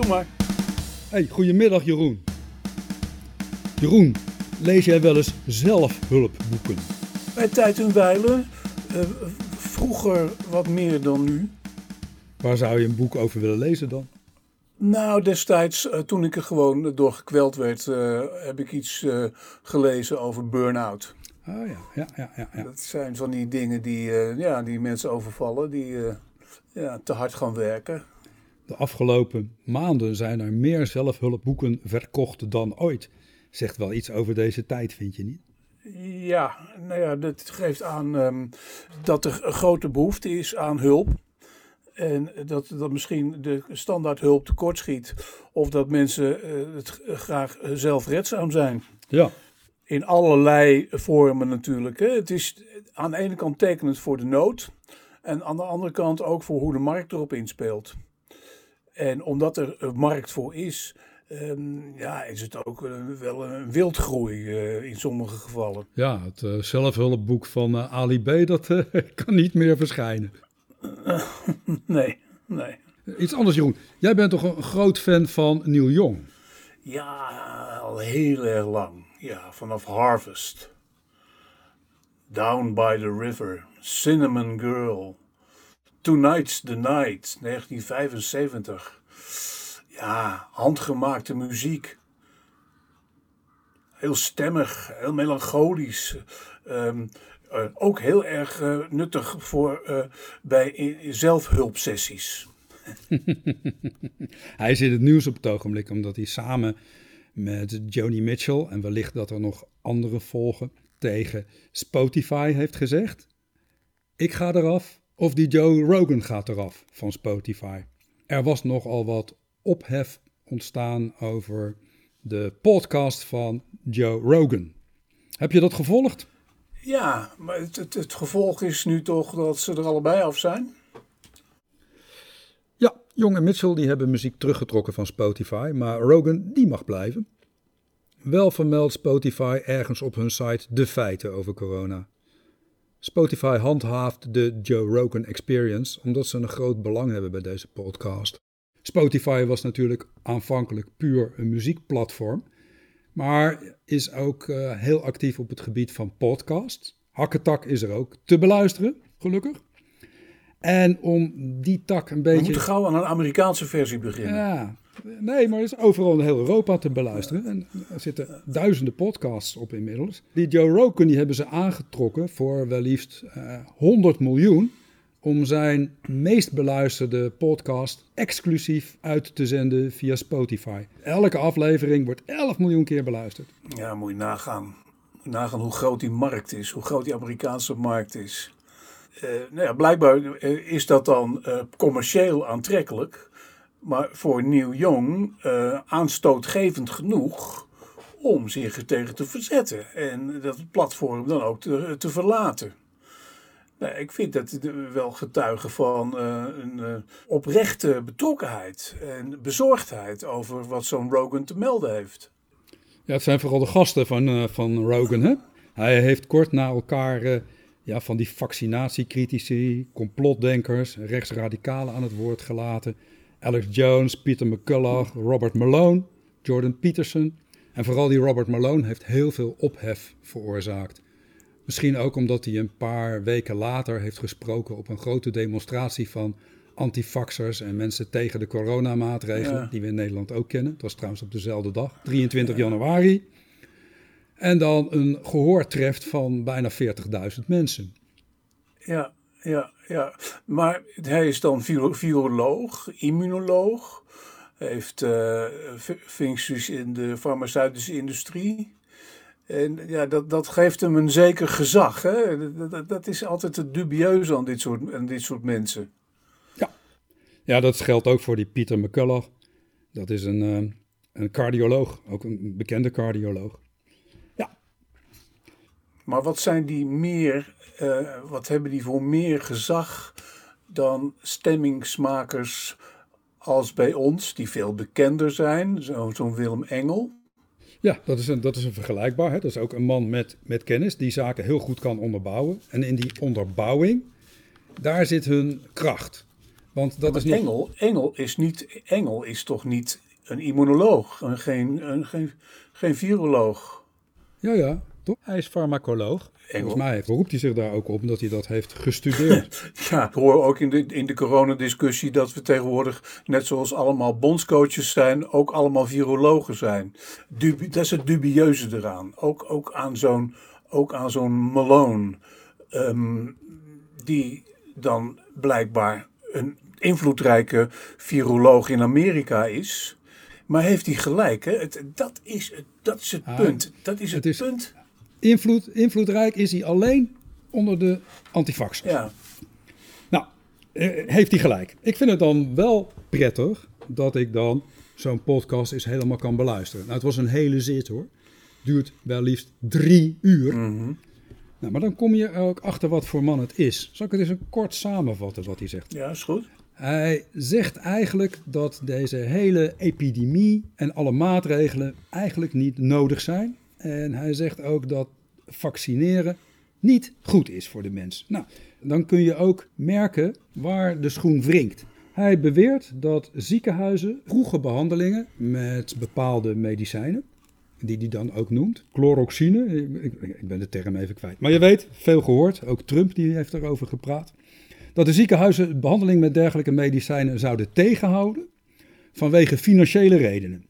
Doe maar. Hey, goedemiddag Jeroen. Jeroen, lees jij wel eens zelfhulpboeken? Bij tijd en wijle. eh, vroeger wat meer dan nu. Waar zou je een boek over willen lezen dan? Nou, destijds, eh, toen ik er gewoon door gekweld werd, eh, heb ik iets gelezen over burn-out. Ah ja, ja, ja, ja. ja. Dat zijn van die dingen die, ja, die mensen overvallen, die ja, te hard gaan werken. De afgelopen maanden zijn er meer zelfhulpboeken verkocht dan ooit. Zegt wel iets over deze tijd, vind je niet? Ja, nou ja, dat geeft aan ehm, dat er een grote behoefte is aan hulp. En dat, dat misschien de standaard hulp tekortschiet. Of dat mensen eh, het graag zelfredzaam zijn. Ja. In allerlei vormen natuurlijk. Hè. Het is aan de ene kant tekenend voor de nood. En aan de andere kant ook voor hoe de markt erop inspeelt. En omdat er een markt voor is, ehm, ja, is het ook eh, wel een wildgroei eh, in sommige gevallen. Ja, het eh, zelfhulpboek van Ali B, dat kan niet meer verschijnen. Nee, nee. Iets anders Jeroen, jij bent toch een groot fan van Neil Young? Ja, al heel erg lang. Ja, vanaf Harvest. Down by the River. Cinnamon Girl. Tonight's the Night. 1975. Ja, handgemaakte muziek. Heel stemmig, heel melancholisch. Ehm, eh, ook heel erg eh, nuttig voor, eh, bij zelfhulpsessies. Hij in het nieuws op het ogenblik omdat hij samen met Joni Mitchell en wellicht dat er nog anderen volgen tegen Spotify heeft gezegd: ik ga eraf of die Joe Rogan gaat eraf van Spotify. Er was nogal wat ophef ontstaan over de podcast van Joe Rogan. Heb je dat gevolgd? Ja, maar het, het, het gevolg is nu toch dat ze er allebei af zijn. Ja, Jong en Mitchell die hebben muziek teruggetrokken van Spotify, maar Rogan die mag blijven. Wel vermeldt Spotify ergens op hun site de feiten over corona. Spotify handhaaft de Joe Rogan Experience omdat ze een groot belang hebben bij deze podcast. Spotify was natuurlijk aanvankelijk puur een muziekplatform, maar is ook eh, heel actief op het gebied van podcasts. Hakketak is er ook te beluisteren, gelukkig. En om die tak een We beetje. moeten gauw aan een Amerikaanse versie beginnen. Ja, nee, maar het is overal in heel Europa te beluisteren. En er zitten duizenden podcasts op inmiddels. Die Joe Rogan die hebben ze aangetrokken voor wel liefst eh 100 miljoen. Om zijn meest beluisterde podcast exclusief uit te zenden via Spotify. Elke aflevering wordt 11 miljoen keer beluisterd. Ja, moet je nagaan. Nagaan hoe groot die markt is, hoe groot die Amerikaanse markt is. Eh, nou ja, blijkbaar eh, is dat dan eh, commercieel aantrekkelijk, maar voor Neil Young eh, aanstootgevend genoeg om zich er tegen te verzetten en dat platform dan ook te, te verlaten. Nou, ik vind dat wel getuigen van eh, een eh, oprechte betrokkenheid en bezorgdheid over wat zo'n Rogan te melden heeft. Ja, het zijn vooral de gasten van, van Rogan. Hè? Hij heeft kort na elkaar ja, van die vaccinatiecritici, complotdenkers, rechtsradicalen aan het woord gelaten. Alex Jones, Peter McCullough, Robert Malone, Jordan Peterson. En vooral die Robert Malone heeft heel veel ophef veroorzaakt. Misschien ook omdat hij een paar weken later heeft gesproken op een grote demonstratie van antifaxers en mensen tegen de coronamaatregelen, Ja. die we in Nederland ook kennen. Het was trouwens op dezelfde dag, 23 januari. En dan een gehoor treft van bijna 40.000 mensen. Ja, ja, ja. Maar hij is dan viro- viroloog, immunoloog. Heeft fu- functies in de farmaceutische industrie. En ja, dat, dat geeft hem een zeker gezag. Hè? Dat, is altijd het dubieuze aan dit soort, aan dit soort mensen. Ja, dat geldt ook voor die Peter McCullough. Dat is een, eh, een cardioloog, ook een bekende cardioloog. Maar wat zijn die meer, eh, wat hebben die voor meer gezag dan stemmingsmakers als bij ons, die veel bekender zijn, zo- zo'n Willem Engel? Ja, dat is een, dat is een vergelijkbaar. Hè? Dat is ook een man met, met kennis die zaken heel goed kan onderbouwen. En in die onderbouwing, daar zit hun kracht. Want dat Maar is nog... Engel, Engel, is niet, Engel is toch niet een immunoloog en geen, een, geen, geen viroloog. Ja, ja, toch? Hij is farmacoloog. Volgens mij beroept hij zich daar ook op, omdat hij dat heeft gestudeerd. Ja, ik hoor ook in de, in de coronadiscussie dat we tegenwoordig, net zoals allemaal bondscoaches zijn, ook allemaal virologen zijn. Dubi- dat is het dubieuze eraan. Ook, ook aan zo'n ook aan zo'n Malone, ehm, die dan blijkbaar een invloedrijke viroloog in Amerika is. Maar heeft hij gelijk? Hè? Het, dat, is het, dat is het Ah, punt. Dat is het, het is- punt. Invloed, invloedrijk is hij alleen onder de antivaxers. Ja. Nou, eh, heeft hij gelijk. Ik vind het dan wel prettig dat ik dan zo'n podcast eens helemaal kan beluisteren. Nou, het was een hele zit hoor. Duurt wel liefst drie uur. Mhm. Nou, maar dan kom je ook achter wat voor man het is. Zal ik het eens een kort samenvatten wat hij zegt? ja, is goed. Hij zegt eigenlijk dat deze hele epidemie en alle maatregelen eigenlijk niet nodig zijn. En hij zegt ook dat vaccineren niet goed is voor de mens. Nou, dan kun je ook merken waar de schoen wringt. Hij beweert dat ziekenhuizen vroege behandelingen met bepaalde medicijnen, die hij dan ook noemt, chloroxine, ik, ik- ben de term even kwijt. Maar je weet, veel gehoord, ook Trump die heeft erover gepraat dat de ziekenhuizen behandeling met dergelijke medicijnen zouden tegenhouden vanwege financiële redenen.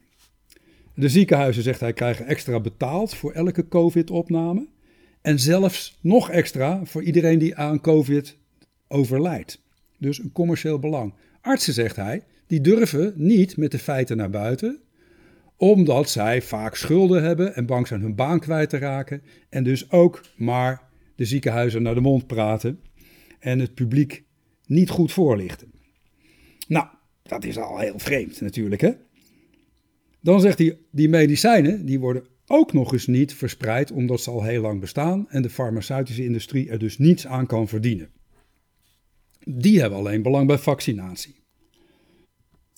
De ziekenhuizen, zegt hij, krijgen extra betaald voor elke COVID-opname en zelfs nog extra voor iedereen die aan COVID overlijdt. Dus een commercieel belang. Artsen, zegt hij, die durven niet met de feiten naar buiten, omdat zij vaak schulden hebben en bang zijn hun baan kwijt te raken en dus ook maar de ziekenhuizen naar de mond praten en het publiek niet goed voorlichten. Nou, dat is al heel vreemd natuurlijk, hè? Dan zegt hij, die medicijnen die worden ook nog eens niet verspreid omdat ze al heel lang bestaan en de farmaceutische industrie er dus niets aan kan verdienen. Die hebben alleen belang bij vaccinatie.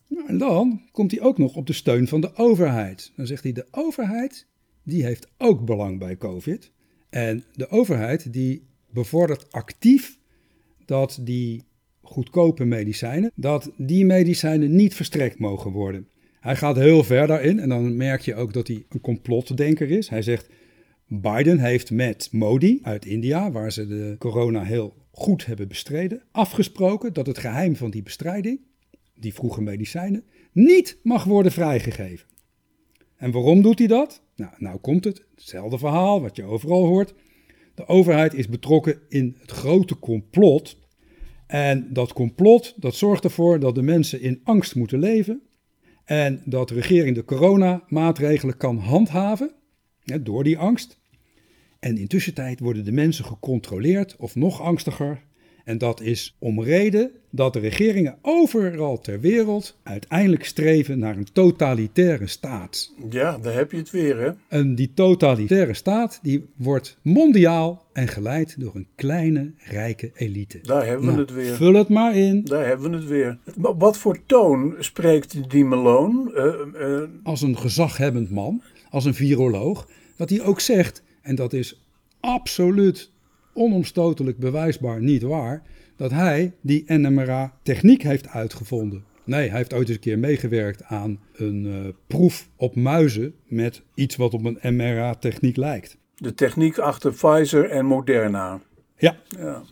Nou, en dan komt hij ook nog op de steun van de overheid. Dan zegt hij, de overheid die heeft ook belang bij COVID. En de overheid die bevordert actief dat die goedkope medicijnen, dat die medicijnen niet verstrekt mogen worden. Hij gaat heel ver daarin en dan merk je ook dat hij een complotdenker is. Hij zegt, Biden heeft met Modi uit India, waar ze de corona heel goed hebben bestreden, afgesproken dat het geheim van die bestrijding, die vroege medicijnen, niet mag worden vrijgegeven. En waarom doet hij dat? Nou, nou komt het, hetzelfde verhaal wat je overal hoort. De overheid is betrokken in het grote complot. En dat complot dat zorgt ervoor dat de mensen in angst moeten leven. En dat de regering de coronamaatregelen kan handhaven hè, door die angst. En intussen worden de mensen gecontroleerd of nog angstiger. En dat is om reden dat de regeringen overal ter wereld uiteindelijk streven naar een totalitaire staat. Ja, daar heb je het weer, hè? En die totalitaire staat die wordt mondiaal en geleid door een kleine rijke elite. Daar hebben we Nou, het weer. Vul het maar in. Daar hebben we het weer. Maar wat voor toon spreekt die Malone? Eh, eh, Als een gezaghebbend man, als een viroloog, dat hij ook zegt, en dat is absoluut onomstotelijk bewijsbaar niet waar, dat hij die NMRA-techniek heeft uitgevonden. Nee, hij heeft ooit eens een keer meegewerkt aan een eh, proef op muizen met iets wat op een MRA-techniek lijkt. de techniek achter Pfizer en Moderna. Ja, Ja.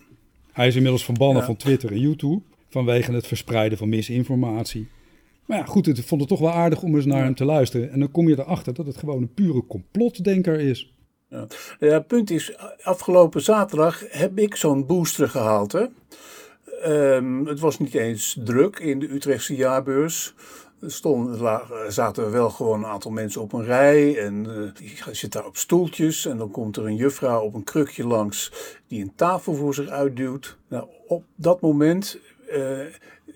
Hij is inmiddels verbannen Ja. van Twitter en YouTube vanwege het verspreiden van misinformatie. Maar ja, goed, ik vond het toch wel aardig om eens naar hem te luisteren. En dan kom je erachter dat het gewoon een pure complotdenker is. Ja. ja, het punt is, afgelopen zaterdag heb ik zo'n booster gehaald. Hè? Ehm, het was niet eens druk in de Utrechtse jaarbeurs. Er zaten wel gewoon een aantal mensen op een rij. En eh, die zit daar op stoeltjes. En dan komt er een juffrouw op een krukje langs die een tafel voor zich uitduwt. Nou, op dat moment eh,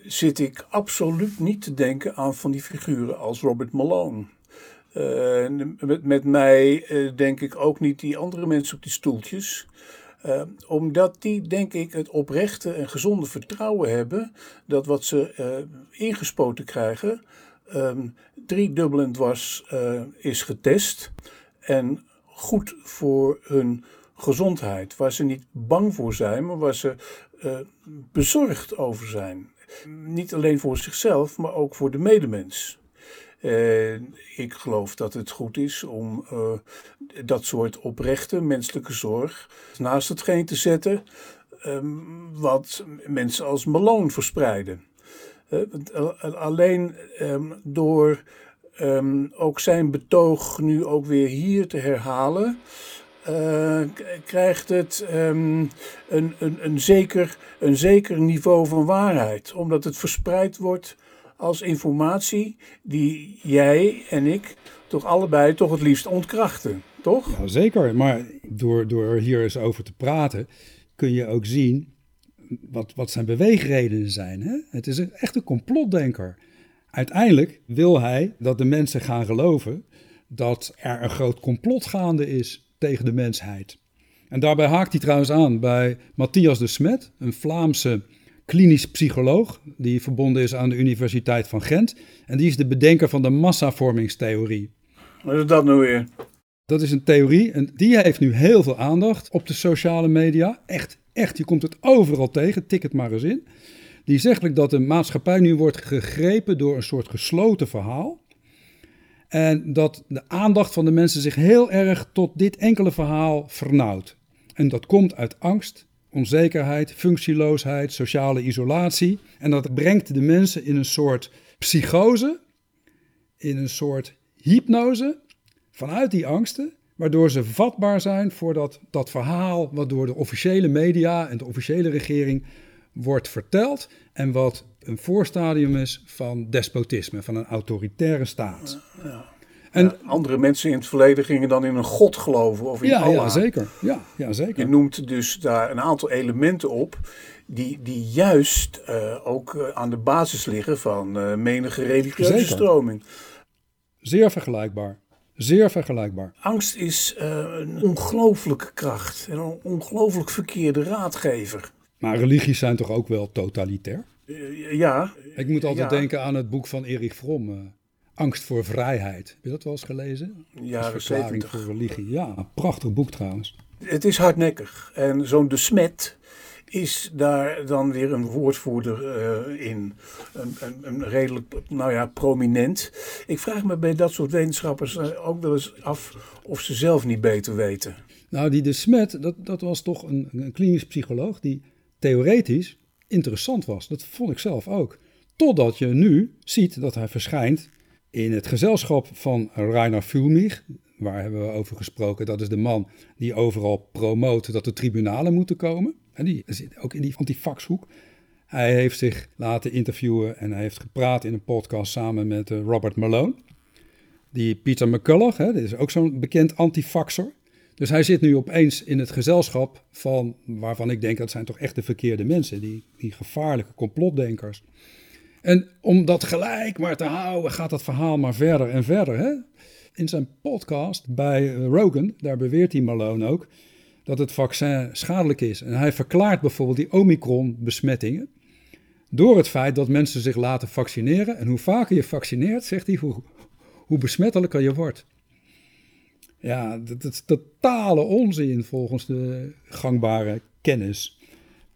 zit ik absoluut niet te denken aan van die figuren als Robert Malone. Eh, met, met mij eh, denk ik ook niet die andere mensen op die stoeltjes. Eh, omdat die, denk ik, het oprechte en gezonde vertrouwen hebben dat wat ze ingespoten krijgen, ehm driedubbel en dwars eh, is getest en goed voor hun gezondheid. Waar ze niet bang voor zijn, maar waar ze bezorgd over zijn. Niet alleen voor zichzelf, maar ook voor de medemens. Uh, ik geloof dat het goed is om uh, dat soort oprechte menselijke zorg naast hetgeen te zetten um, wat mensen als meloon verspreiden. Uh, alleen um, door um, ook zijn betoog nu ook weer hier te herhalen, krijgt het een, een, een, zeker, een zeker niveau van waarheid. Omdat het verspreid wordt als informatie die jij en ik toch allebei toch het liefst ontkrachten, toch? Ja, zeker, maar door, door hier eens over te praten kun je ook zien wat, wat zijn beweegredenen zijn. Hè? Het is een echte complotdenker. Uiteindelijk wil hij dat de mensen gaan geloven dat er een groot complot gaande is tegen de mensheid. En daarbij haakt hij trouwens aan bij Matthias de Smet, een Vlaamse klinisch psycholoog die verbonden is aan de Universiteit van Gent. En die is de bedenker van de massavormingstheorie. Wat is dat nou weer? Dat is een theorie en die heeft nu heel veel aandacht op de sociale media. Echt, echt, je komt het overal tegen, tik het maar eens in. Die zegt dat de maatschappij nu wordt gegrepen door een soort gesloten verhaal. En dat de aandacht van de mensen zich heel erg tot dit enkele verhaal vernauwt. En dat komt uit angst, onzekerheid, functieloosheid, sociale isolatie. En dat brengt de mensen in een soort psychose, in een soort hypnose vanuit die angsten, waardoor ze vatbaar zijn voor dat, dat verhaal wat door de officiële media en de officiële regering wordt verteld en wat een voorstadium is van despotisme, van een autoritaire staat. Ja. En ja, andere mensen in het verleden gingen dan in een god geloven of in ja, Allah. Ja, zeker. Ja, ja, zeker. Je noemt dus daar een aantal elementen op die, die juist uh, ook uh, aan de basis liggen van uh, menige religieuze zeker. stroming. Zeer vergelijkbaar. Zeer vergelijkbaar. Angst is een ongelooflijke kracht en een ongelooflijk verkeerde raadgever. Maar religies zijn toch ook wel totalitair? Ja. Ik moet altijd ja. denken aan het boek van Erich Fromm, Angst voor Vrijheid. Heb je dat wel eens gelezen? Ja, verklaring 70. voor religie. Ja, een prachtig boek trouwens. Het is hardnekkig. En zo'n De Smet is daar dan weer een woordvoerder uh, in. Een, een, een, redelijk, nou ja, prominent. Ik vraag me bij dat soort wetenschappers ook wel eens af of ze zelf niet beter weten. Nou, die De Smet, dat, dat was toch een, een klinisch psycholoog die theoretisch interessant was. Dat vond ik zelf ook. Totdat je nu ziet dat hij verschijnt in het gezelschap van Rainer Fulmich. Waar hebben we over gesproken? Dat is de man die overal promoot dat de tribunalen moeten komen. En die zit ook in die antifaxhoek. Hij heeft zich laten interviewen en hij heeft gepraat in een podcast samen met uh, Robert Malone. Die Peter McCullough, hè, is ook zo'n bekend antifaxer. Dus hij zit nu opeens in het gezelschap van, waarvan ik denk dat zijn toch echt de verkeerde mensen, die, die gevaarlijke complotdenkers. En om dat gelijk maar te houden, gaat dat verhaal maar verder en verder. Hè? In zijn podcast bij Rogan, daar beweert hij Malone ook, dat het vaccin schadelijk is. En hij verklaart bijvoorbeeld die Omicron-besmettingen door het feit dat mensen zich laten vaccineren. En hoe vaker je vaccineert, zegt hij, hoe, besmettelijker je wordt. Ja, dat is totale onzin volgens de gangbare kennis.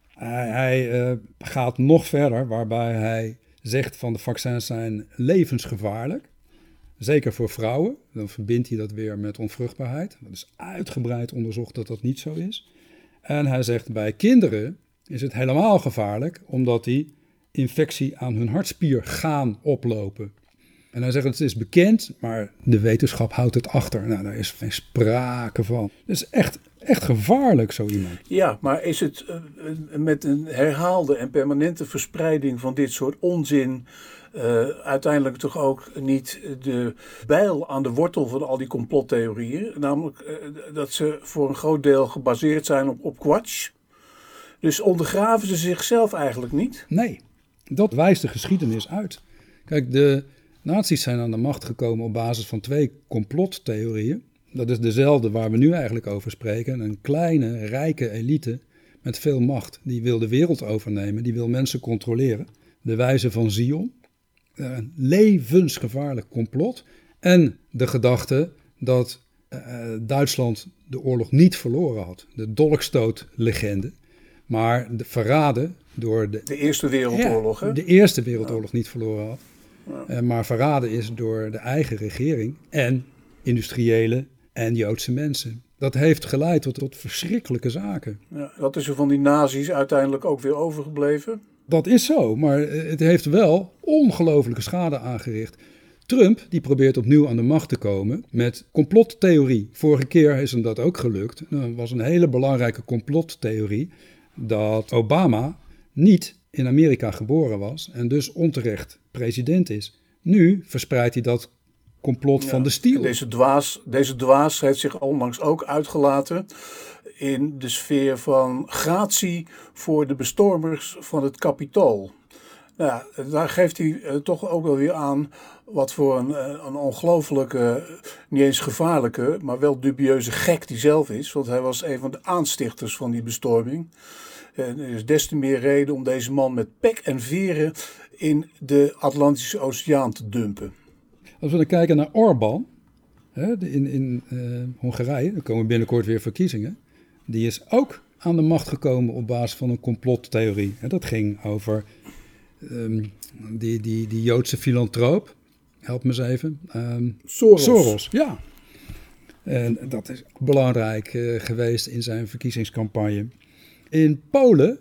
Hij, hij uh, gaat nog verder, waarbij hij zegt van de vaccins zijn levensgevaarlijk. Zeker voor vrouwen. Dan verbindt hij dat weer met onvruchtbaarheid. Dat is uitgebreid onderzocht dat dat niet zo is. En hij zegt bij kinderen is het helemaal gevaarlijk, omdat die infectie aan hun hartspier gaan oplopen. En hij zegt het is bekend, maar de wetenschap houdt het achter. Nou, daar is geen sprake van. Dus echt, echt gevaarlijk zo iemand. Ja, maar is het uh, met een herhaalde en permanente verspreiding van dit soort onzin... Uh, uiteindelijk toch ook niet de bijl aan de wortel van al die complottheorieën. Namelijk uh, dat ze voor een groot deel gebaseerd zijn op, op kwatsch. Dus ondergraven ze zichzelf eigenlijk niet? Nee, dat wijst de geschiedenis uit. Kijk, de Nazi's zijn aan de macht gekomen op basis van twee complottheorieën. Dat is dezelfde waar we nu eigenlijk over spreken. Een kleine, rijke elite met veel macht. Die wil de wereld overnemen, die wil mensen controleren. De wijze van Zion. Een levensgevaarlijk complot. En de gedachte dat uh, Duitsland de oorlog niet verloren had. De dolkstootlegende. Maar de verraden door de, de Eerste Wereldoorlog. Ja, hè? de Eerste Wereldoorlog niet verloren had. Uh, maar verraden is door de eigen regering en industriële en Joodse mensen. Dat heeft geleid tot, tot verschrikkelijke zaken. Ja, wat is er van die nazi's uiteindelijk ook weer overgebleven? Dat is zo, maar het heeft wel ongelofelijke schade aangericht. Trump die probeert opnieuw aan de macht te komen met complottheorie. Vorige keer is hem dat ook gelukt. Dat was een hele belangrijke complottheorie dat Obama niet in Amerika geboren was en dus onterecht president is. Nu verspreidt hij dat complot Ja, van de stiel. Deze dwaas, deze dwaas heeft zich onlangs ook uitgelaten in de sfeer van gratie voor de bestormers van het kapitool. Nou, ja, daar geeft hij eh, toch ook wel weer aan wat voor een, eh, een ongelofelijke, niet eens gevaarlijke, maar wel dubieuze gek die zelf is. Want hij was een van de aanstichters van die bestorming. En er is des te meer reden om deze man met pek en veren in de Atlantische Oceaan te dumpen. Als we dan kijken naar Orbán in, in eh, Hongarije, er komen binnenkort weer verkiezingen. Die is ook aan de macht gekomen op basis van een complottheorie. Hè, dat ging over ehm, die, die, die Joodse filantroop. Help me eens even. Ehm, Soros. Soros, ja. En dat is belangrijk eh, geweest in zijn verkiezingscampagne. In Polen,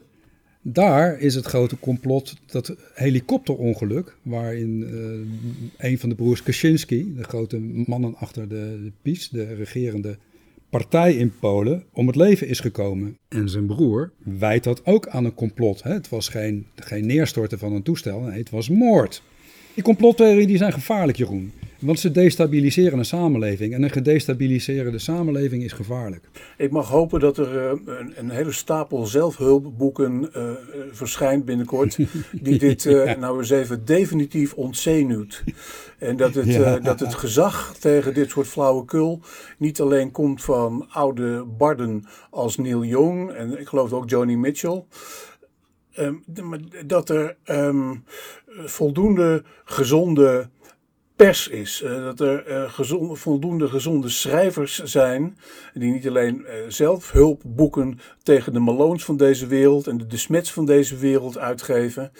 daar is het grote complot dat helikopterongeluk, waarin eh, een van de broers Kaczynski, de grote mannen achter de, de PiS, de regerende partij in Polen, om het leven is gekomen. En zijn broer wijt dat ook aan een complot. Hè? Het was geen, geen neerstorten van een toestel, nee, het was moord. Die complottheorieën die zijn gevaarlijk, Jeroen. Want ze destabiliseren een samenleving. En een gedestabiliseerde samenleving is gevaarlijk. Ik mag hopen dat er eh, een, een hele stapel zelfhulpboeken eh, verschijnt binnenkort. Die dit eh, nou eens even definitief ontzenuwt. En dat het, Ja. dat het gezag tegen dit soort flauwekul niet alleen komt van oude barden als Neil Young en ik geloof ook Joni Mitchell. Maar dat er ehm, voldoende gezonde pers is. Eh, dat er eh, gezonde, voldoende gezonde schrijvers zijn. Die niet alleen eh, zelf hulpboeken tegen de Maloons van deze wereld en de De Smets van deze wereld uitgeven.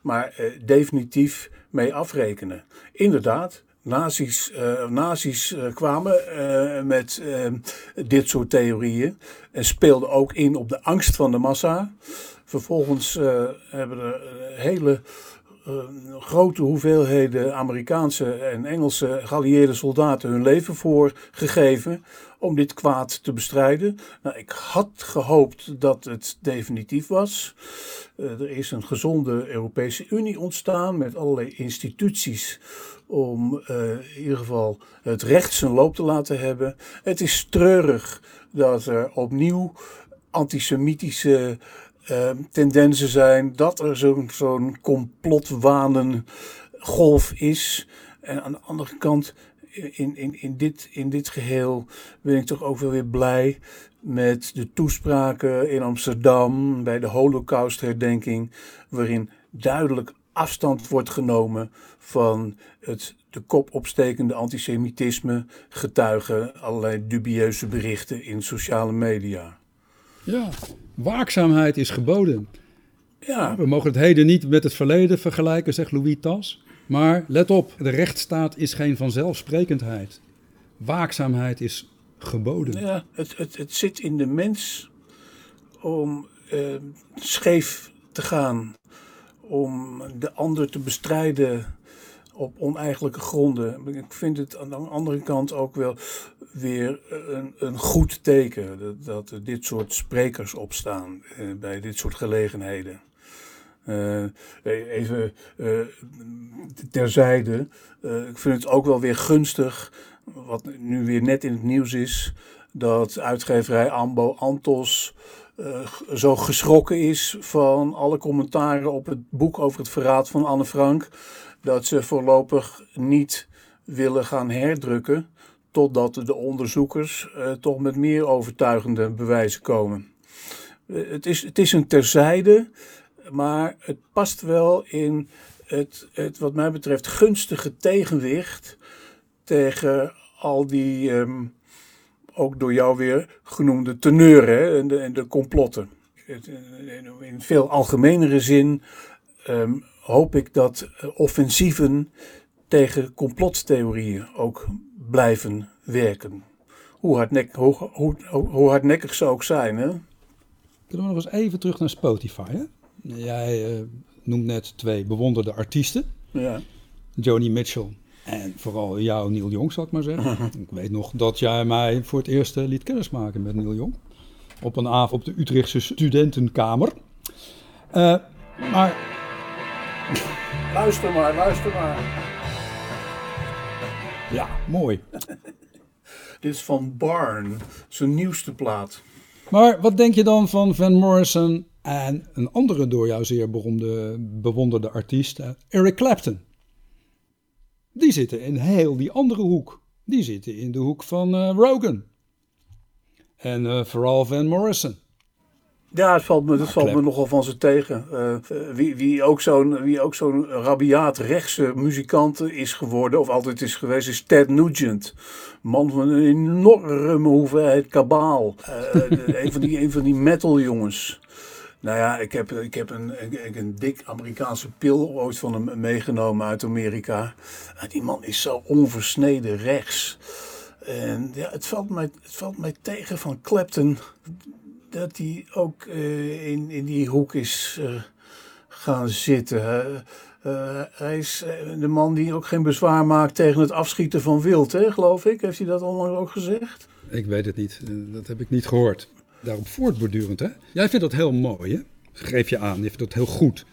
Maar definitief mee afrekenen. Inderdaad. Nazi's, eh, nazi's kwamen met dit soort theorieën en speelden ook in op de angst van de massa. Vervolgens hebben er hele grote hoeveelheden Amerikaanse en Engelse geallieerde soldaten hun leven voor gegeven om dit kwaad te bestrijden. Nou, ik had gehoopt dat het definitief was. Eh, er is een gezonde Europese Unie ontstaan met allerlei instituties om eh, in ieder geval het recht zijn loop te laten hebben. Het is treurig dat er opnieuw antisemitische eh, tendensen zijn, dat er zo'n zo'n golf is. En aan de andere kant, in, in, in, dit, in dit geheel ben ik toch ook wel weer blij met de toespraken in Amsterdam bij de Holocaustherdenking, waarin duidelijk afstand wordt genomen van het de kop opstekende antisemitisme, getuigen allerlei dubieuze berichten in sociale media. Ja, waakzaamheid is geboden. Ja, We mogen het heden niet met het verleden vergelijken, zegt Louis Tas. Maar let op, de rechtsstaat is geen vanzelfsprekendheid. Waakzaamheid is geboden. Ja, het, het, het zit in de mens om eh, scheef te gaan, om de ander te bestrijden op oneigenlijke gronden. Ik vind het aan de andere kant ook wel weer een, een goed teken dat, dat er dit soort sprekers opstaan eh, bij dit soort gelegenheden. Eh, even eh, terzijde. Ik vind het ook wel weer gunstig, wat nu weer net in het nieuws is, dat uitgeverij Ambo Antos zo geschrokken is van alle commentaren op het boek over het verraad van Anne Frank, dat ze voorlopig niet willen gaan herdrukken totdat de onderzoekers eh, toch met meer overtuigende bewijzen komen. Eh, het, is, het is een terzijde, maar het past wel in het, het wat mij betreft gunstige tegenwicht tegen al die ehm, ook door jou weer genoemde teneuren hè, en, de, en de complotten. in veel algemenere zin ehm, hoop ik dat offensieven tegen complottheorieën ook blijven werken. Hoe, hardnek, hoe, hoe, hoe hardnekkig ze ook zijn. Hè? Kunnen we nog eens even terug naar Spotify? Hè? Jij uh, noemt net twee bewonderde artiesten. Ja. Joni Mitchell en vooral jou, Neil Young, zal ik maar zeggen. ik weet nog dat jij mij voor het eerst uh, liet kennismaken met Neil Young. Op een avond op de Utrechtse studentenkamer. Uh, maar... Luister maar, luister maar. Ja, mooi. Dit is van Barn, zijn nieuwste plaat. Maar wat denk je dan van Van Morrison en een andere door jou zeer beroemde, bewonderde artiest, eh, Eric Clapton? Die zitten in heel die andere hoek. Die zitten in de hoek van uh, Rogan. En uh, vooral Van Morrison. Ja, het valt me, dat valt me nogal van ze tegen. Uh, wie, wie ook zo'n zo'n rabiaat rechtse muzikant is geworden, of altijd is geweest, is Ted Nugent. Man van een enorme hoeveelheid kabaal. Uh, een, van die, een van die metal jongens. Nou ja, ik heb, ik heb een, een, een dik Amerikaanse pil ooit van hem meegenomen uit Amerika. die man is zo onversneden rechts. En ja, het valt mij, het valt mij tegen van Clapton dat hij ook uh, in, in die hoek is uh, gaan zitten. Uh, hij is de man die ook geen bezwaar maakt tegen het afschieten van wild, hè, geloof ik. Heeft hij dat onlangs ook gezegd? Ik weet het niet. Dat heb ik niet gehoord. Daarop voortbordurend, hè? Jij vindt dat heel mooi, hè? Geef je aan. Je vindt dat heel goed.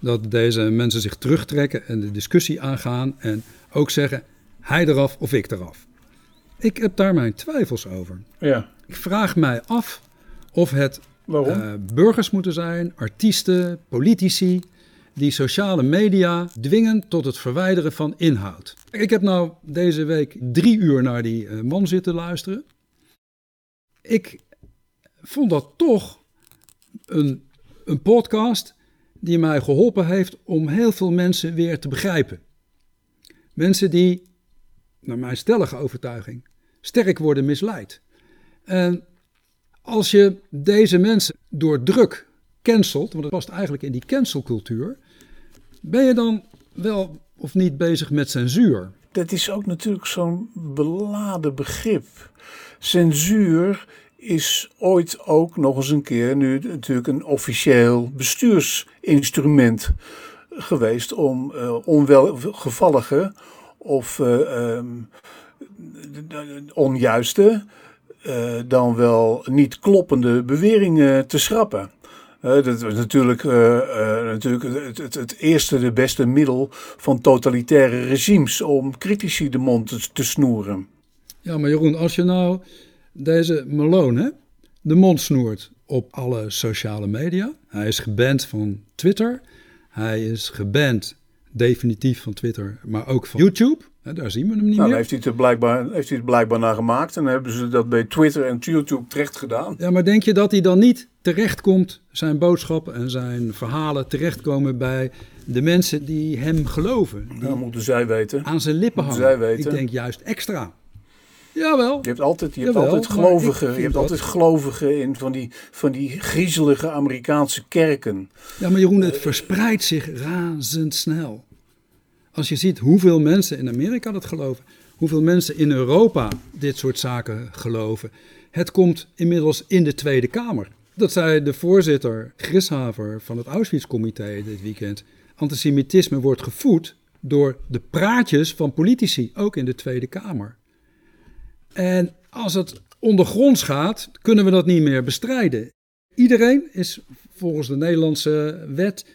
Dat deze mensen zich terugtrekken en de discussie aangaan. En ook zeggen, hij eraf of ik eraf. Ik heb daar mijn twijfels over. Ja. Ik vraag mij af of het uh, burgers moeten zijn, artiesten, politici, die sociale media dwingen tot het verwijderen van inhoud. Ik heb nou deze week drie uur naar die uh, man zitten luisteren. Ik vond dat toch een, een podcast die mij geholpen heeft om heel veel mensen weer te begrijpen. Mensen die, naar mijn stellige overtuiging, sterk worden misleid. En als je deze mensen door druk cancelt, want dat past eigenlijk in die cancelcultuur, ben je dan wel of niet bezig met censuur? Dat is ook natuurlijk zo'n beladen begrip. Censuur is ooit ook nog eens een keer nu natuurlijk een officieel bestuursinstrument geweest om uh, onwelgevallige of uh, um, onjuiste dan wel niet kloppende beweringen te schrappen. Uh, dat was natuurlijk, uh, natuurlijk het, het, eerste, de beste middel van totalitaire regimes om critici de mond te, te snoeren. Ja, maar Jeroen, als je nou deze Malone de mond snoert op alle sociale media. Hij is geband van Twitter. Hij is geband definitief van Twitter, maar ook van YouTube. Daar zien we hem niet nou, meer. Heeft hij, het blijkbaar, heeft hij het blijkbaar naar gemaakt en hebben ze dat bij Twitter en YouTube terecht gedaan. Ja, maar denk je dat hij dan niet terechtkomt, zijn boodschappen en zijn verhalen terechtkomen bij de mensen die hem geloven? Die nou, moeten zij weten. Aan zijn lippen moeten hangen. Zij weten. Ik denk juist extra. Jawel. Je hebt altijd, je hebt altijd gelovigen. Je hebt altijd gelovigen in van die, van die griezelige Amerikaanse kerken. Ja, maar Jeroen, het verspreidt zich razendsnel. Als je ziet hoeveel mensen in Amerika dat geloven, hoeveel mensen in Europa dit soort zaken geloven. Het komt inmiddels in de Tweede Kamer. Dat zei de voorzitter Grishaver van het Auschwitz-comité dit weekend. Antisemitisme wordt gevoed door de praatjes van politici, ook in de Tweede Kamer. En als het ondergronds gaat, kunnen we dat niet meer bestrijden. Iedereen is volgens de Nederlandse wet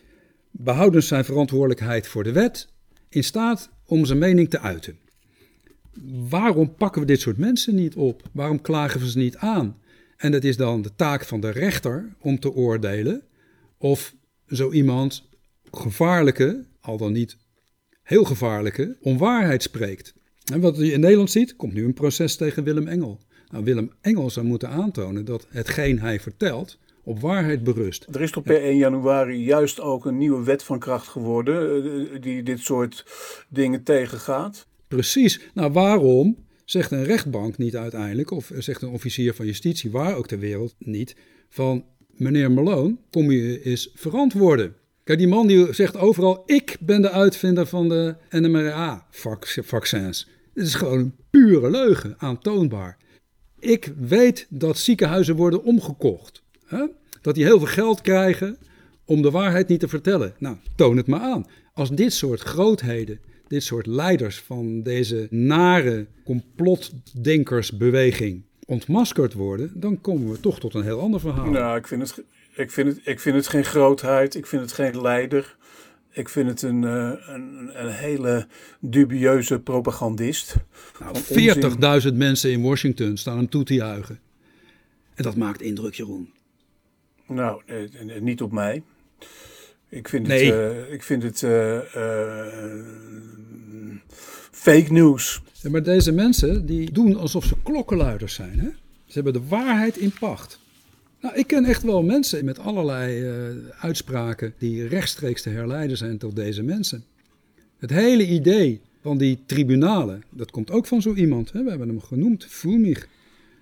behoudens zijn verantwoordelijkheid voor de wet in staat om zijn mening te uiten. Waarom pakken we dit soort mensen niet op? Waarom klagen we ze niet aan? En het is dan de taak van de rechter om te oordelen of zo iemand gevaarlijke, al dan niet heel gevaarlijke, onwaarheid spreekt. En wat je in Nederland ziet, komt nu een proces tegen Willem Engel. Nou, Willem Engel zou moeten aantonen dat hetgeen hij vertelt op waarheid berust. Er is toch per 1 januari juist ook een nieuwe wet van kracht geworden eh, die dit soort dingen tegengaat? Precies. Nou, waarom zegt een rechtbank niet uiteindelijk, of zegt een officier van justitie, waar ook ter wereld niet, van meneer Malone, kom je eens verantwoorden. Kijk, die man die zegt overal, ik ben de uitvinder van de NMRA-vaccins. Dit is gewoon een pure leugen, aantoonbaar. Ik weet dat ziekenhuizen worden omgekocht. Hè? Dat die heel veel geld krijgen om de waarheid niet te vertellen. Nou, toon het maar aan. Als dit soort grootheden, dit soort leiders van deze nare complotdenkersbeweging ontmaskerd worden, dan komen we toch tot een heel ander verhaal. Nou, ik vind het, ik vind het, ik vind het geen grootheid, ik vind het geen leider. Ik vind het een, uh, een, een, hele dubieuze propagandist. Nou, 40.000 mensen in Washington staan hem toe te juichen. En dat maakt indruk, Jeroen. Nou, eh, niet op mij. Ik vind nee. het, uh, ik vind het fake news. Ja, maar deze mensen die doen alsof ze klokkenluiders zijn. Hè? Ze hebben de waarheid in pacht. Nou, ik ken echt wel mensen met allerlei uh, uitspraken die rechtstreeks te herleiden zijn tot deze mensen. Het hele idee van die tribunalen, dat komt ook van zo iemand. Hè? We hebben hem genoemd, Fulmich.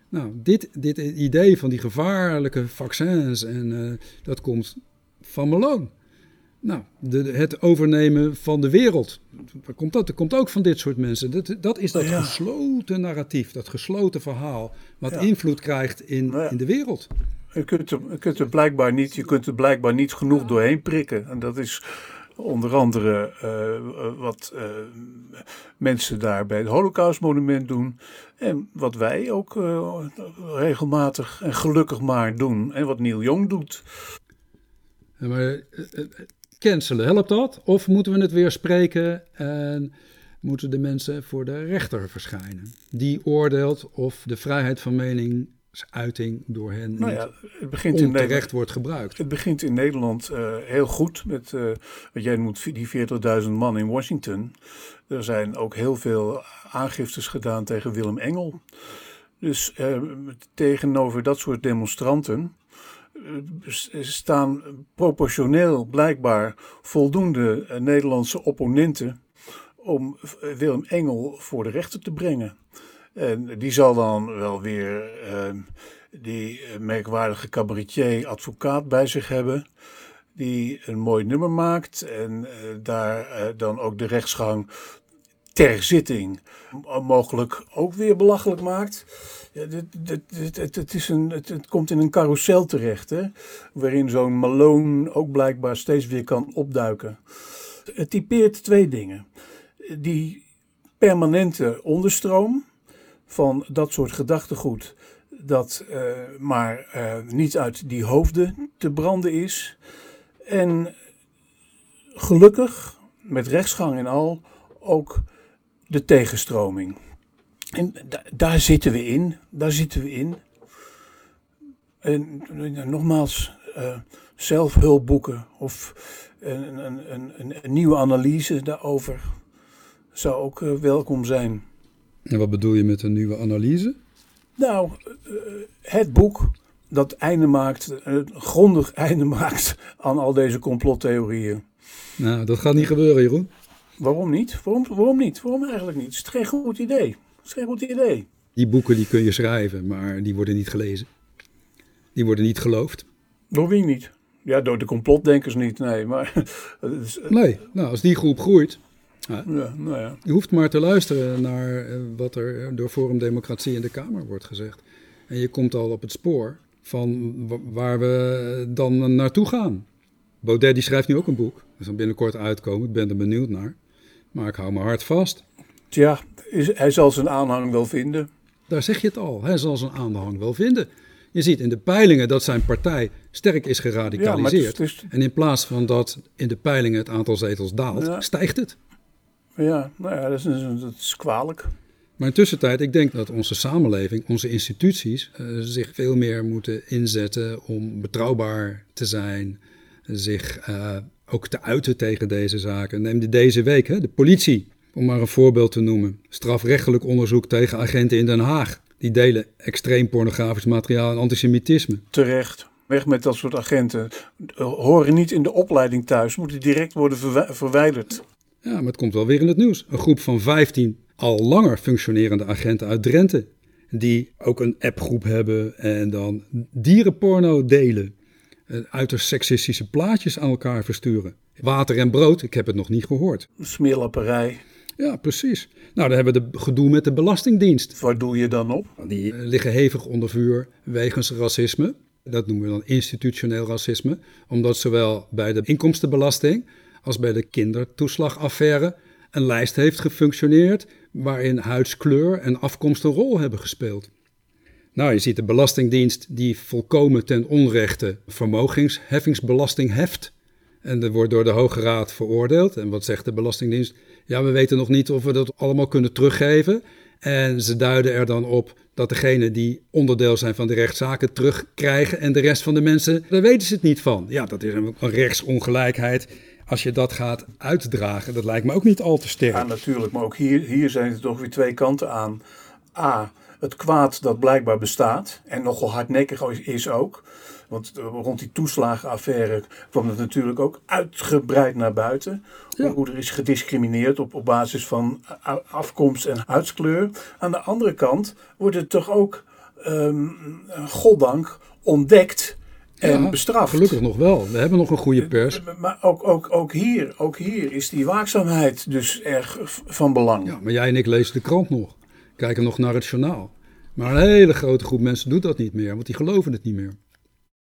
Nou, dit, dit idee van die gevaarlijke vaccins, en uh, dat komt van Malone. Nou, de, het overnemen van de wereld. Waar komt dat? Dat komt ook van dit soort mensen. Dat, dat is dat ja. gesloten narratief, dat gesloten verhaal, wat ja. invloed krijgt in, ja. in de wereld. Je kunt, er, kunt blijkbaar niet, je kunt blijkbaar niet genoeg doorheen prikken. En dat is onder andere uh, wat uh, mensen daar bij het Holocaustmonument doen. En wat wij ook regelmatig en gelukkig maar doen. En wat Neil Young doet. Ja, maar cancelen, helpt dat? Of moeten we het weer spreken en moeten de mensen voor de rechter verschijnen? Die oordeelt of de vrijheid van meningsuiting door hen nou ja, het begint in Nederland, wordt gebruikt. Het begint in Nederland uh, heel goed met uh, wat jij noemt die 40.000 man in Washington. Er zijn ook heel veel aangiftes gedaan tegen Willem Engel. Dus uh, tegenover dat soort demonstranten eh, staan proportioneel blijkbaar voldoende eh, Nederlandse opponenten om eh, Willem Engel voor de rechter te brengen. En die zal dan wel weer uh, die merkwaardige cabaretier advocaat bij zich hebben. Die een mooi nummer maakt en uh, daar uh, dan ook de rechtsgang ter zitting mogelijk ook weer belachelijk maakt. Ja, dit, dit, dit, het, is een, het, komt in een carousel terecht, hè, waarin zo'n Malone ook blijkbaar steeds weer kan opduiken. Het typeert twee dingen. Die permanente onderstroom van dat soort gedachtegoed, dat uh, maar uh, niet uit die hoofden te branden is. En gelukkig, met rechtsgang en al, ook de tegenstroming. En daar zitten we in, daar zitten we in. En nogmaals, uh, zelfhulpboeken of een, een, een, een, nieuwe analyse daarover zou ook welkom zijn. En wat bedoel je met een nieuwe analyse? Nou, uh, het boek dat einde maakt, een grondig einde maakt aan al deze complottheorieën. Nou, dat gaat niet gebeuren, Jeroen. Waarom niet? Waarom, waarom niet? Waarom eigenlijk niet? Het is geen goed idee. Het is geen goed idee. Die boeken die kun je schrijven, maar die worden niet gelezen. Die worden niet geloofd. Door wie niet? Ja, door de complotdenkers niet, nee. Maar, nee, nou, als die groep groeit. Ja, nou ja. Je hoeft maar te luisteren naar eh, wat er door Forum Democratie in de Kamer wordt gezegd. En je komt al op het spoor van waar we dan naartoe gaan. Baudet die schrijft nu ook een boek. Dat zal binnenkort uitkomen. Ik ben er benieuwd naar. Maar ik hou me hard vast. Tja, is, hij zal zijn aanhang wel vinden. Daar zeg je het al. Hij zal zijn aanhang wel vinden. Je ziet in de peilingen dat zijn partij sterk is geradicaliseerd. Ja, is... En in plaats van dat in de peilingen het aantal zetels daalt, ja. stijgt het. Ja, nou ja, dat is, dat is kwalijk. Maar in tussentijd, ik denk dat onze samenleving, onze instituties, uh, zich veel meer moeten inzetten om betrouwbaar te zijn, zich uh, ook te uiten tegen deze zaken. Neem deze week hè, de politie, om maar een voorbeeld te noemen. Strafrechtelijk onderzoek tegen agenten in Den Haag. Die delen extreem pornografisch materiaal en antisemitisme. Terecht. Weg met dat soort agenten. Horen niet in de opleiding thuis, moeten direct worden verwijderd. Ja, maar het komt wel weer in het nieuws. Een groep van 15 al langer functionerende agenten uit Drenthe. Die ook een appgroep hebben en dan dierenporno delen. uiterst seksistische plaatjes aan elkaar versturen. Water en brood, ik heb het nog niet gehoord. Smeerlapperij. Ja, precies. Nou, dan hebben we de gedoe met de Belastingdienst. Waar doe je dan op? Die liggen hevig onder vuur wegens racisme. Dat noemen we dan institutioneel racisme, omdat zowel bij de inkomstenbelasting als bij de kindertoeslagaffaire een lijst heeft gefunctioneerd waarin huidskleur en afkomst een rol hebben gespeeld. Nou, je ziet de Belastingdienst die volkomen ten onrechte vermogensheffingsbelasting heft. En dat wordt door de Hoge Raad veroordeeld. En wat zegt de Belastingdienst? Ja, we weten nog niet of we dat allemaal kunnen teruggeven. En ze duiden er dan op dat degenen die onderdeel zijn van de rechtszaken terugkrijgen en de rest van de mensen, daar weten ze het niet van. Ja, dat is een rechtsongelijkheid. Als je dat gaat uitdragen, dat lijkt me ook niet al te sterk. Ja, natuurlijk, maar ook hier, hier zijn er toch weer twee kanten aan. A, het kwaad dat blijkbaar bestaat en nogal hardnekkig is ook. Want rond die toeslagenaffaire kwam het natuurlijk ook uitgebreid naar buiten. Hoe er is gediscrimineerd op, op basis van afkomst en huidskleur. Aan de andere kant wordt het toch ook, um, goddank, ontdekt en bestraft. Gelukkig nog wel. We hebben nog een goede pers. Maar ook, ook, ook, hier, ook hier is die waakzaamheid dus erg van belang. Ja, maar jij en ik lezen de krant nog. Kijken nog naar het journaal. Maar een hele grote groep mensen doet dat niet meer, want die geloven het niet meer.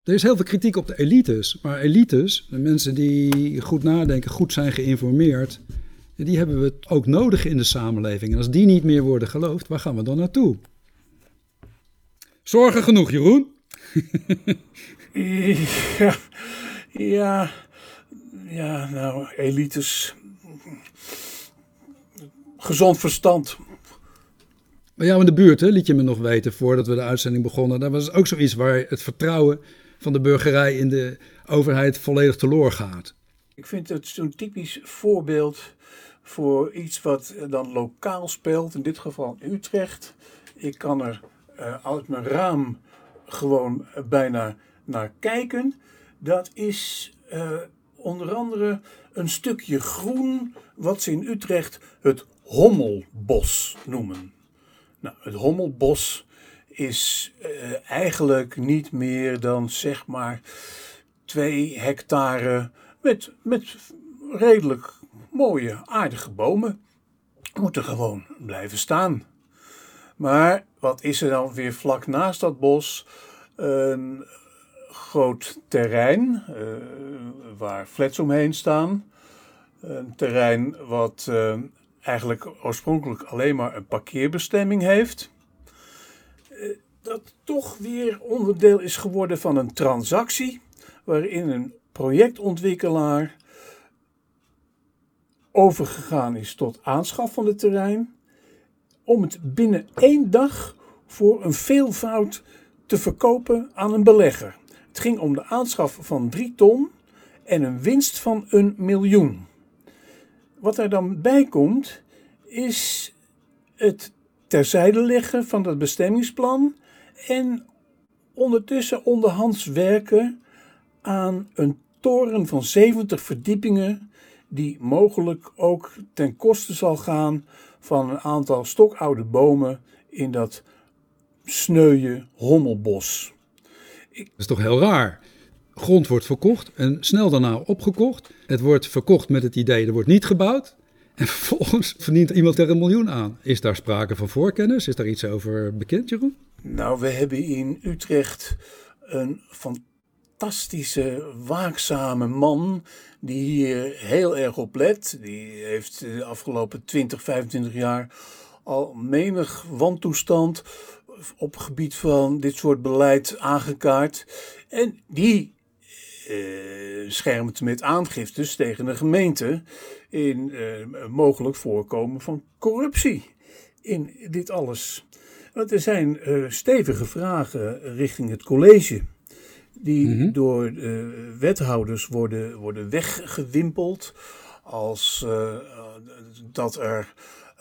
Er is heel veel kritiek op de elites, maar elites, de mensen die goed nadenken, goed zijn geïnformeerd, die hebben we ook nodig in de samenleving. En als die niet meer worden geloofd, waar gaan we dan naartoe? Zorgen genoeg, Jeroen? ja, ja, ja, nou, elites. Gezond verstand. Bij jou in de buurt, hè, liet je me nog weten voordat we de uitzending begonnen. Daar was ook zoiets waar het vertrouwen van de burgerij in de overheid volledig teloor gaat. Ik vind het zo'n typisch voorbeeld voor iets wat dan lokaal speelt, in dit geval Utrecht. Ik kan er uh, uit mijn raam gewoon bijna naar kijken. Dat is uh, onder andere een stukje groen wat ze in Utrecht het Hommelbos noemen. Nou, het Hommelbos is uh, eigenlijk niet meer dan zeg maar twee hectare met, met redelijk mooie, aardige bomen. Moeten gewoon blijven staan. Maar wat is er dan weer vlak naast dat bos? Een groot terrein uh, waar flats omheen staan. Een terrein wat uh, eigenlijk oorspronkelijk alleen maar een parkeerbestemming heeft. Eh, dat toch weer onderdeel is geworden van een transactie waarin een projectontwikkelaar overgegaan is tot aanschaf van het terrein om het binnen één dag voor een veelvoud te verkopen aan een belegger. Het ging om de aanschaf van 3 ton en een winst van een miljoen. Wat er dan bij komt, is het terzijde leggen van het bestemmingsplan en ondertussen onderhands werken aan een toren van 70 verdiepingen, die mogelijk ook ten koste zal gaan van een aantal stokoude bomen in dat sneuwe hommelbos. Dat is toch heel raar? Grond wordt verkocht en snel daarna opgekocht. Het wordt verkocht met het idee er wordt niet gebouwd. En vervolgens verdient iemand er een miljoen aan. Is daar sprake van voorkennis? Is daar iets over bekend, Jeroen? Nou, we hebben in Utrecht een fantastische, waakzame man die hier heel erg op let. Die heeft de afgelopen 20, 25 jaar al menig wantoestand op het gebied van dit soort beleid aangekaart. En die uh, schermt met aangiftes tegen de gemeente in uh, mogelijk voorkomen van corruptie in dit alles. Want er zijn uh, stevige vragen richting het college, die mm -hmm. door wethouders worden, worden weggewimpeld als dat er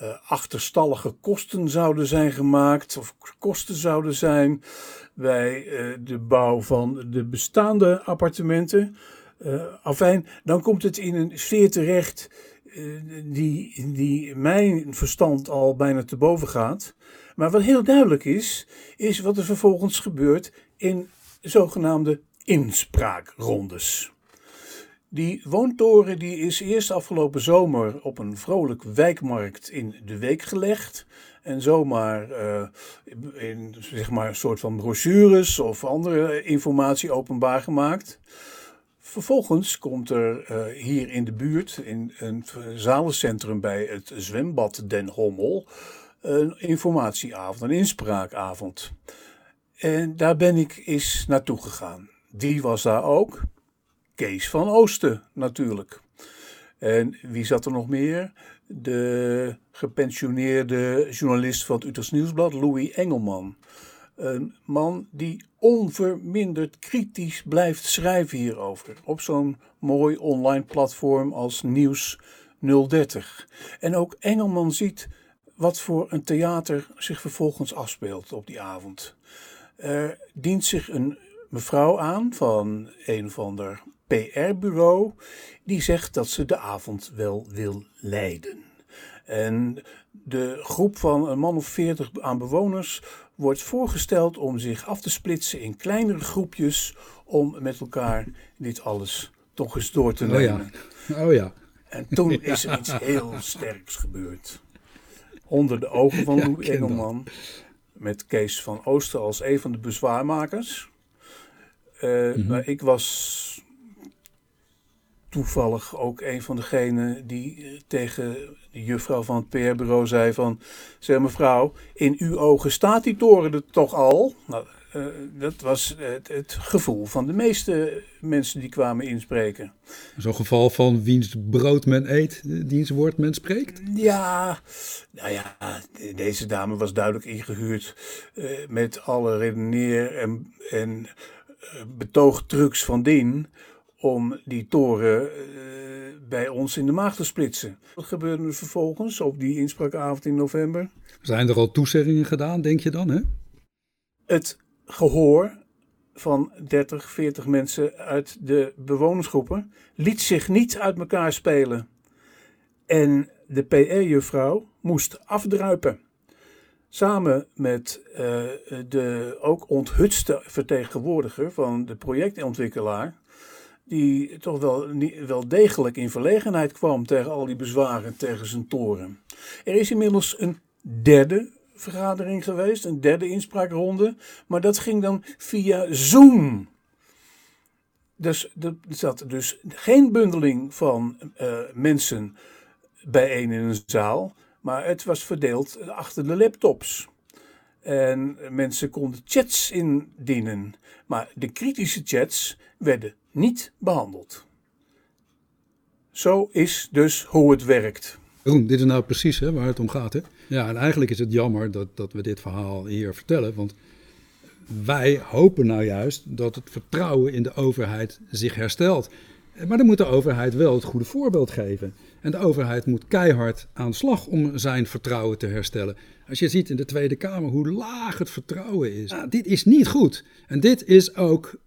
uh, achterstallige kosten zouden zijn gemaakt of kosten zouden zijn bij uh, de bouw van de bestaande appartementen. Afijn, dan komt het in een sfeer terecht die, die mijn verstand al bijna te boven gaat. Maar wat heel duidelijk is, is wat er vervolgens gebeurt in zogenaamde inspraakrondes. Die woontoren die is eerst afgelopen zomer op een vrolijk wijkmarkt in de week gelegd. En zomaar uh, in zeg maar, een soort van brochures of andere informatie openbaar gemaakt. Vervolgens komt er uh, hier in de buurt, in een zalencentrum bij het zwembad Den Hommel, een informatieavond, een inspraakavond. En daar ben ik eens naartoe gegaan. Die was daar ook. Kees van Oosten natuurlijk. En wie zat er nog meer? De gepensioneerde journalist van het Utrechts Nieuwsblad, Louis Engelman. Een man die onverminderd kritisch blijft schrijven hierover. Op zo'n mooi online platform als Nieuws 030. En ook Engelman ziet wat voor een theater zich vervolgens afspeelt op die avond. Er dient zich een mevrouw aan van een of ander PR-bureau, die zegt dat ze de avond wel wil leiden. En de groep van een man of veertig aan bewoners wordt voorgesteld om zich af te splitsen in kleinere groepjes om met elkaar dit alles toch eens door te nemen. Oh ja. Oh ja. En toen is er iets heel sterks gebeurd. Onder de ogen van ja, Engelman, met Kees van Ooster als een van de bezwaarmakers. Uh, mm Maar ik was toevallig ook een van degenen die eh, tegen de juffrouw van het PR-bureau zei van... Zeg mevrouw, in uw ogen staat die toren er toch al? Nou, uh, dat was het, het, gevoel van de meeste mensen die kwamen inspreken. Zo'n geval van wiens brood men eet, diens woord men spreekt? Ja, nou ja, deze dame was duidelijk ingehuurd uh, met alle redeneer en, en betoogtrucs van dien om die toren uh, bij ons in de maag te splitsen. Wat gebeurde er vervolgens op die inspraakavond in november? Zijn er al toezeggingen gedaan, denk je dan? Hè? Het gehoor van 30, 40 mensen uit de bewonersgroepen liet zich niet uit elkaar spelen. En de PR-juffrouw moest afdruipen. Samen met uh, de ook onthutste vertegenwoordiger van de projectontwikkelaar, die toch wel, wel degelijk in verlegenheid kwam tegen al die bezwaren tegen zijn toren. Er is inmiddels een derde vergadering geweest, een derde inspraakronde, maar dat ging dan via Zoom. Dus er zat dus geen bundeling van uh, mensen bijeen in een zaal, maar het was verdeeld achter de laptops. En mensen konden chats indienen. Maar de kritische chats werden niet behandeld. Zo is dus hoe het werkt. Roen, dit is nou precies hè, waar het om gaat. Hè? Ja, en eigenlijk is het jammer dat, dat we dit verhaal hier vertellen. Want wij hopen nou juist dat het vertrouwen in de overheid zich herstelt. Maar dan moet de overheid wel het goede voorbeeld geven. En de overheid moet keihard aan de slag om zijn vertrouwen te herstellen. Als je ziet in de Tweede Kamer hoe laag het vertrouwen is. Nou, dit is niet goed. En dit is ook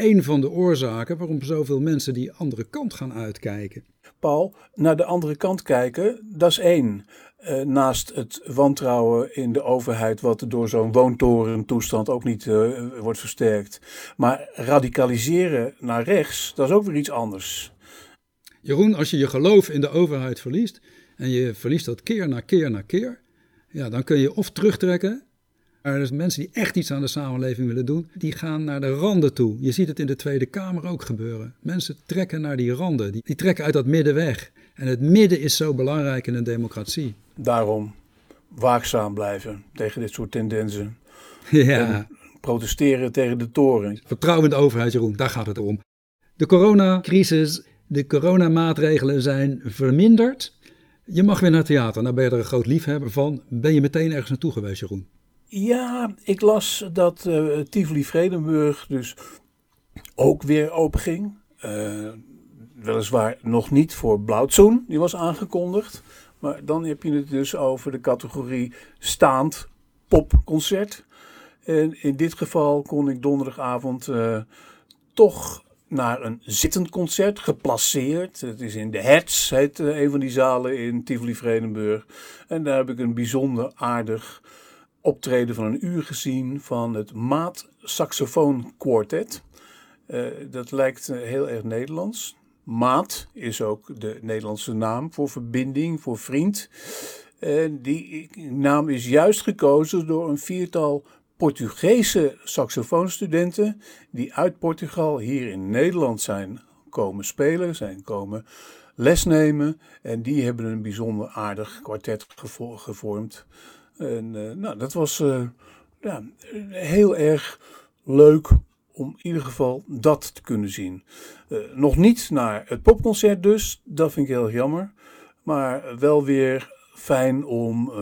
een van de oorzaken waarom zoveel mensen die andere kant gaan uitkijken. Paul, naar de andere kant kijken, dat is één. Uh, naast het wantrouwen in de overheid, wat door zo'n woontorentoestand ook niet uh, wordt versterkt. Maar radicaliseren naar rechts, dat is ook weer iets anders. Jeroen, als je je geloof in de overheid verliest en je verliest dat keer na keer na keer, ja, dan kun je of terugtrekken maar dus mensen die echt iets aan de samenleving willen doen, die gaan naar de randen toe. Je ziet het in de Tweede Kamer ook gebeuren. Mensen trekken naar die randen, die, die trekken uit dat midden weg. En het midden is zo belangrijk in een democratie. Daarom waakzaam blijven tegen dit soort tendensen. Ja. En protesteren tegen de toren. Vertrouwen in de overheid, Jeroen, daar gaat het om. De coronacrisis, de coronamaatregelen zijn verminderd. Je mag weer naar het theater. Nou ben je er een groot liefhebber van. Ben je meteen ergens naartoe geweest, Jeroen? Ja, ik las dat uh, Tivoli Vredenburg dus ook weer open ging. Uh, weliswaar nog niet voor Blauwtsoen, die was aangekondigd. Maar dan heb je het dus over de categorie staand popconcert. En in dit geval kon ik donderdagavond uh, toch naar een zittend concert, geplaceerd. Het is in de Hertz, heet een van die zalen in Tivoli Vredenburg. En daar heb ik een bijzonder aardig optreden van een uur gezien van het Maat Saxofoon Quartet. Eh, dat lijkt eh, heel erg Nederlands. Maat is ook de Nederlandse naam voor verbinding, voor vriend. En die naam is juist gekozen door een viertal Portugese saxofoonstudenten die uit Portugal hier in Nederland zijn komen spelen, zijn komen lesnemen. En die hebben een bijzonder aardig kwartet gevormd. En uh, nou, dat was uh, ja, heel erg leuk om in ieder geval dat te kunnen zien. Uh, nog niet naar het popconcert dus, dat vind ik heel jammer. Maar wel weer fijn om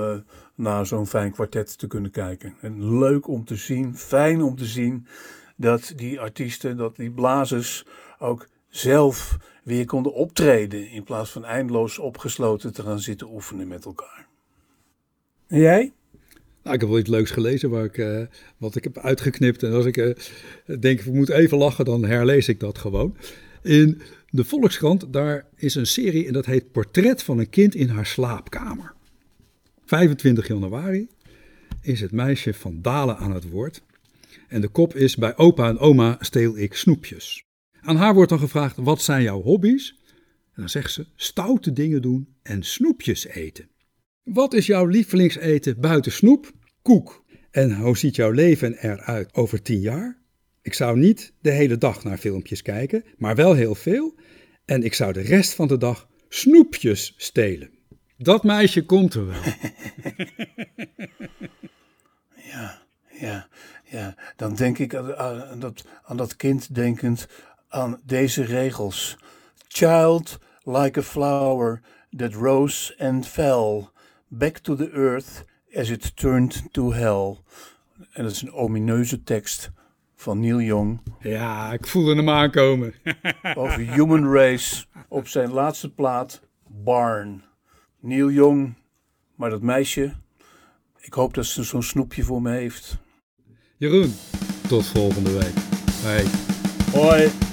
naar zo'n fijn kwartet te kunnen kijken. En leuk om te zien, fijn om te zien dat die artiesten, dat die blazers ook zelf weer konden optreden in plaats van eindeloos opgesloten te gaan zitten oefenen met elkaar. En jij? Nou, ik heb wel iets leuks gelezen waar ik, uh, wat ik heb uitgeknipt. En als ik uh, denk, ik moet even lachen, dan herlees ik dat gewoon. In de Volkskrant, daar is een serie en dat heet Portret van een kind in haar slaapkamer. 25 januari is het meisje van Dalen aan het woord. En de kop is: Bij opa en oma steel ik snoepjes. Aan haar wordt dan gevraagd: Wat zijn jouw hobby's? En dan zegt ze: Stoute dingen doen en snoepjes eten. Wat is jouw lievelingseten buiten snoep? Koek. En hoe ziet jouw leven eruit over tien jaar? Ik zou niet de hele dag naar filmpjes kijken, maar wel heel veel. En ik zou de rest van de dag snoepjes stelen. Dat meisje komt er wel. ja, ja, ja. Dan denk ik aan, aan, dat, aan dat kind denkend aan deze regels. Child like a flower that rose and fell back to the earth as it turned to hell. En dat is een omineuze tekst van Neil Young. Ja, ik voelde hem aankomen. over human race op zijn laatste plaat Barn. Neil Young, maar dat meisje, ik hoop dat ze zo'n snoepje voor me heeft. Jeroen, tot volgende week. Bye. Hoi.